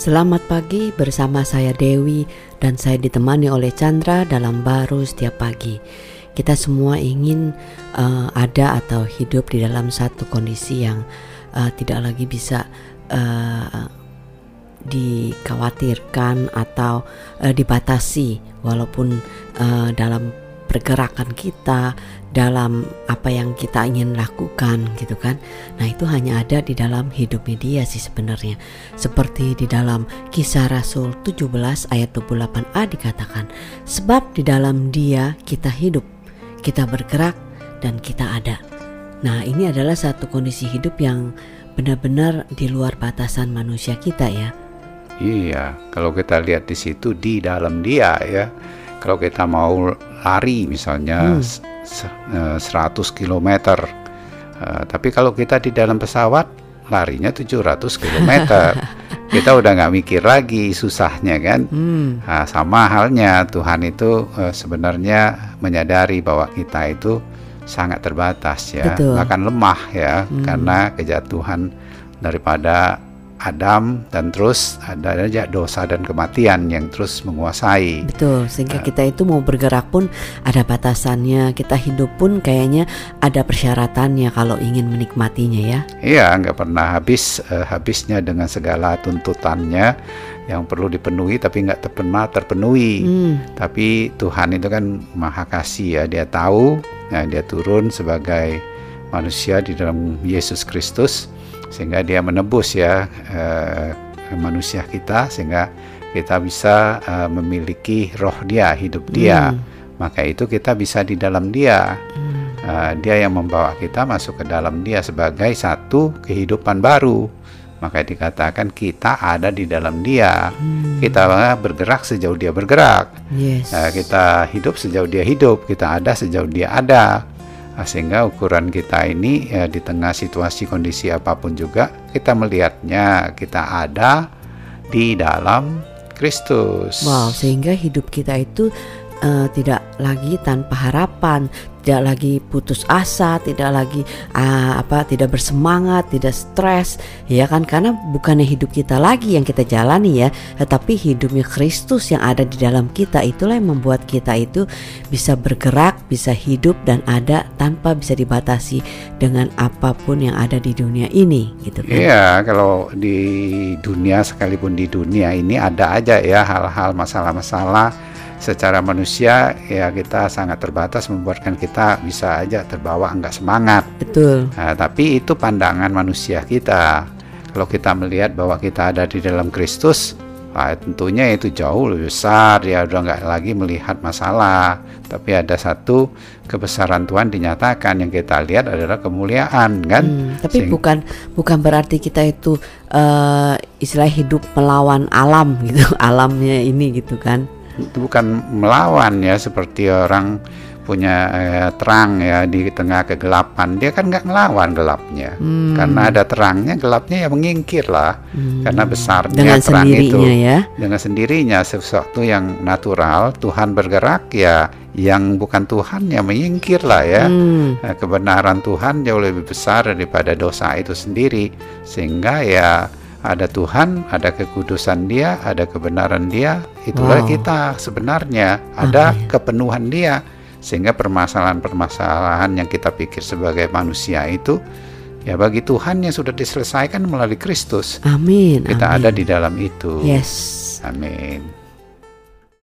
Selamat pagi bersama saya Dewi dan saya ditemani oleh Chandra dalam baru setiap pagi. Kita semua ingin uh, ada atau hidup di dalam satu kondisi yang uh, tidak lagi bisa uh, dikhawatirkan atau uh, dibatasi walaupun uh, dalam pergerakan kita dalam apa yang kita ingin lakukan gitu kan. Nah, itu hanya ada di dalam hidupnya dia sih sebenarnya. Seperti di dalam Kisah Rasul 17 ayat 28a dikatakan, sebab di dalam dia kita hidup, kita bergerak dan kita ada. Nah, ini adalah satu kondisi hidup yang benar-benar di luar batasan manusia kita ya. Iya, kalau kita lihat di situ di dalam dia ya. Kalau kita mau lari misalnya hmm. 100 km. Uh, tapi kalau kita di dalam pesawat larinya 700 km. kita udah nggak mikir lagi susahnya kan. Hmm. Nah, sama halnya Tuhan itu uh, sebenarnya menyadari bahwa kita itu sangat terbatas ya, Betul. bahkan lemah ya hmm. karena kejatuhan daripada Adam dan terus ada aja dosa dan kematian yang terus menguasai. Betul, sehingga uh, kita itu mau bergerak pun ada batasannya, kita hidup pun kayaknya ada persyaratannya kalau ingin menikmatinya ya. Iya, nggak pernah habis uh, habisnya dengan segala tuntutannya yang perlu dipenuhi tapi nggak pernah terpenuhi. Hmm. Tapi Tuhan itu kan maha kasih ya, dia tahu, ya, dia turun sebagai manusia di dalam Yesus Kristus sehingga dia menebus ya uh, manusia kita sehingga kita bisa uh, memiliki roh dia hidup dia hmm. maka itu kita bisa di dalam dia hmm. uh, dia yang membawa kita masuk ke dalam dia sebagai satu kehidupan baru maka dikatakan kita ada di dalam dia hmm. kita bergerak sejauh dia bergerak yes. uh, kita hidup sejauh dia hidup kita ada sejauh dia ada sehingga ukuran kita ini ya, di tengah situasi kondisi apa pun juga kita melihatnya kita ada di dalam Kristus. Wow, sehingga hidup kita itu uh, tidak lagi tanpa harapan, tidak lagi putus asa, tidak lagi uh, apa tidak bersemangat, tidak stres, ya kan karena bukannya hidup kita lagi yang kita jalani ya, tetapi hidupnya Kristus yang ada di dalam kita itulah yang membuat kita itu bisa bergerak, bisa hidup dan ada tanpa bisa dibatasi dengan apa pun yang ada di dunia ini gitu kan. Iya, kalau di dunia sekalipun di dunia ini ada aja ya hal-hal masalah-masalah secara manusia ya kita sangat terbatas membuatkan kita bisa aja terbawa enggak semangat. Betul. Nah, tapi itu pandangan manusia kita. Kalau kita melihat bahwa kita ada di dalam Kristus, Nah, tentunya itu jauh lebih besar ya udah nggak lagi melihat masalah tapi ada satu kebesaran Tuhan dinyatakan yang kita lihat adalah kemuliaan kan hmm, tapi Sehingga, bukan bukan berarti kita itu uh, istilah hidup melawan alam gitu alamnya ini gitu kan itu bukan melawan ya seperti orang punya eh, terang ya di tengah kegelapan dia kan nggak ngelawan gelapnya hmm. karena ada terangnya gelapnya ya menyingkir lah hmm. karena besarnya dengan terang itu ya dengan sendirinya sesuatu yang natural Tuhan bergerak ya yang bukan Tuhan yang menyingkir lah ya hmm. Nah, kebenaran Tuhan jauh lebih besar daripada dosa itu sendiri sehingga ya ada Tuhan, ada kekudusan Dia, ada kebenaran Dia. Itulah wow. kita sebenarnya ada Amin. kepenuhan Dia. Sehingga permasalahan-permasalahan yang kita pikir sebagai manusia itu ya bagi Tuhan yang sudah diselesaikan melalui Kristus. Amin. Kita amin. ada di dalam itu. Yes. Amin.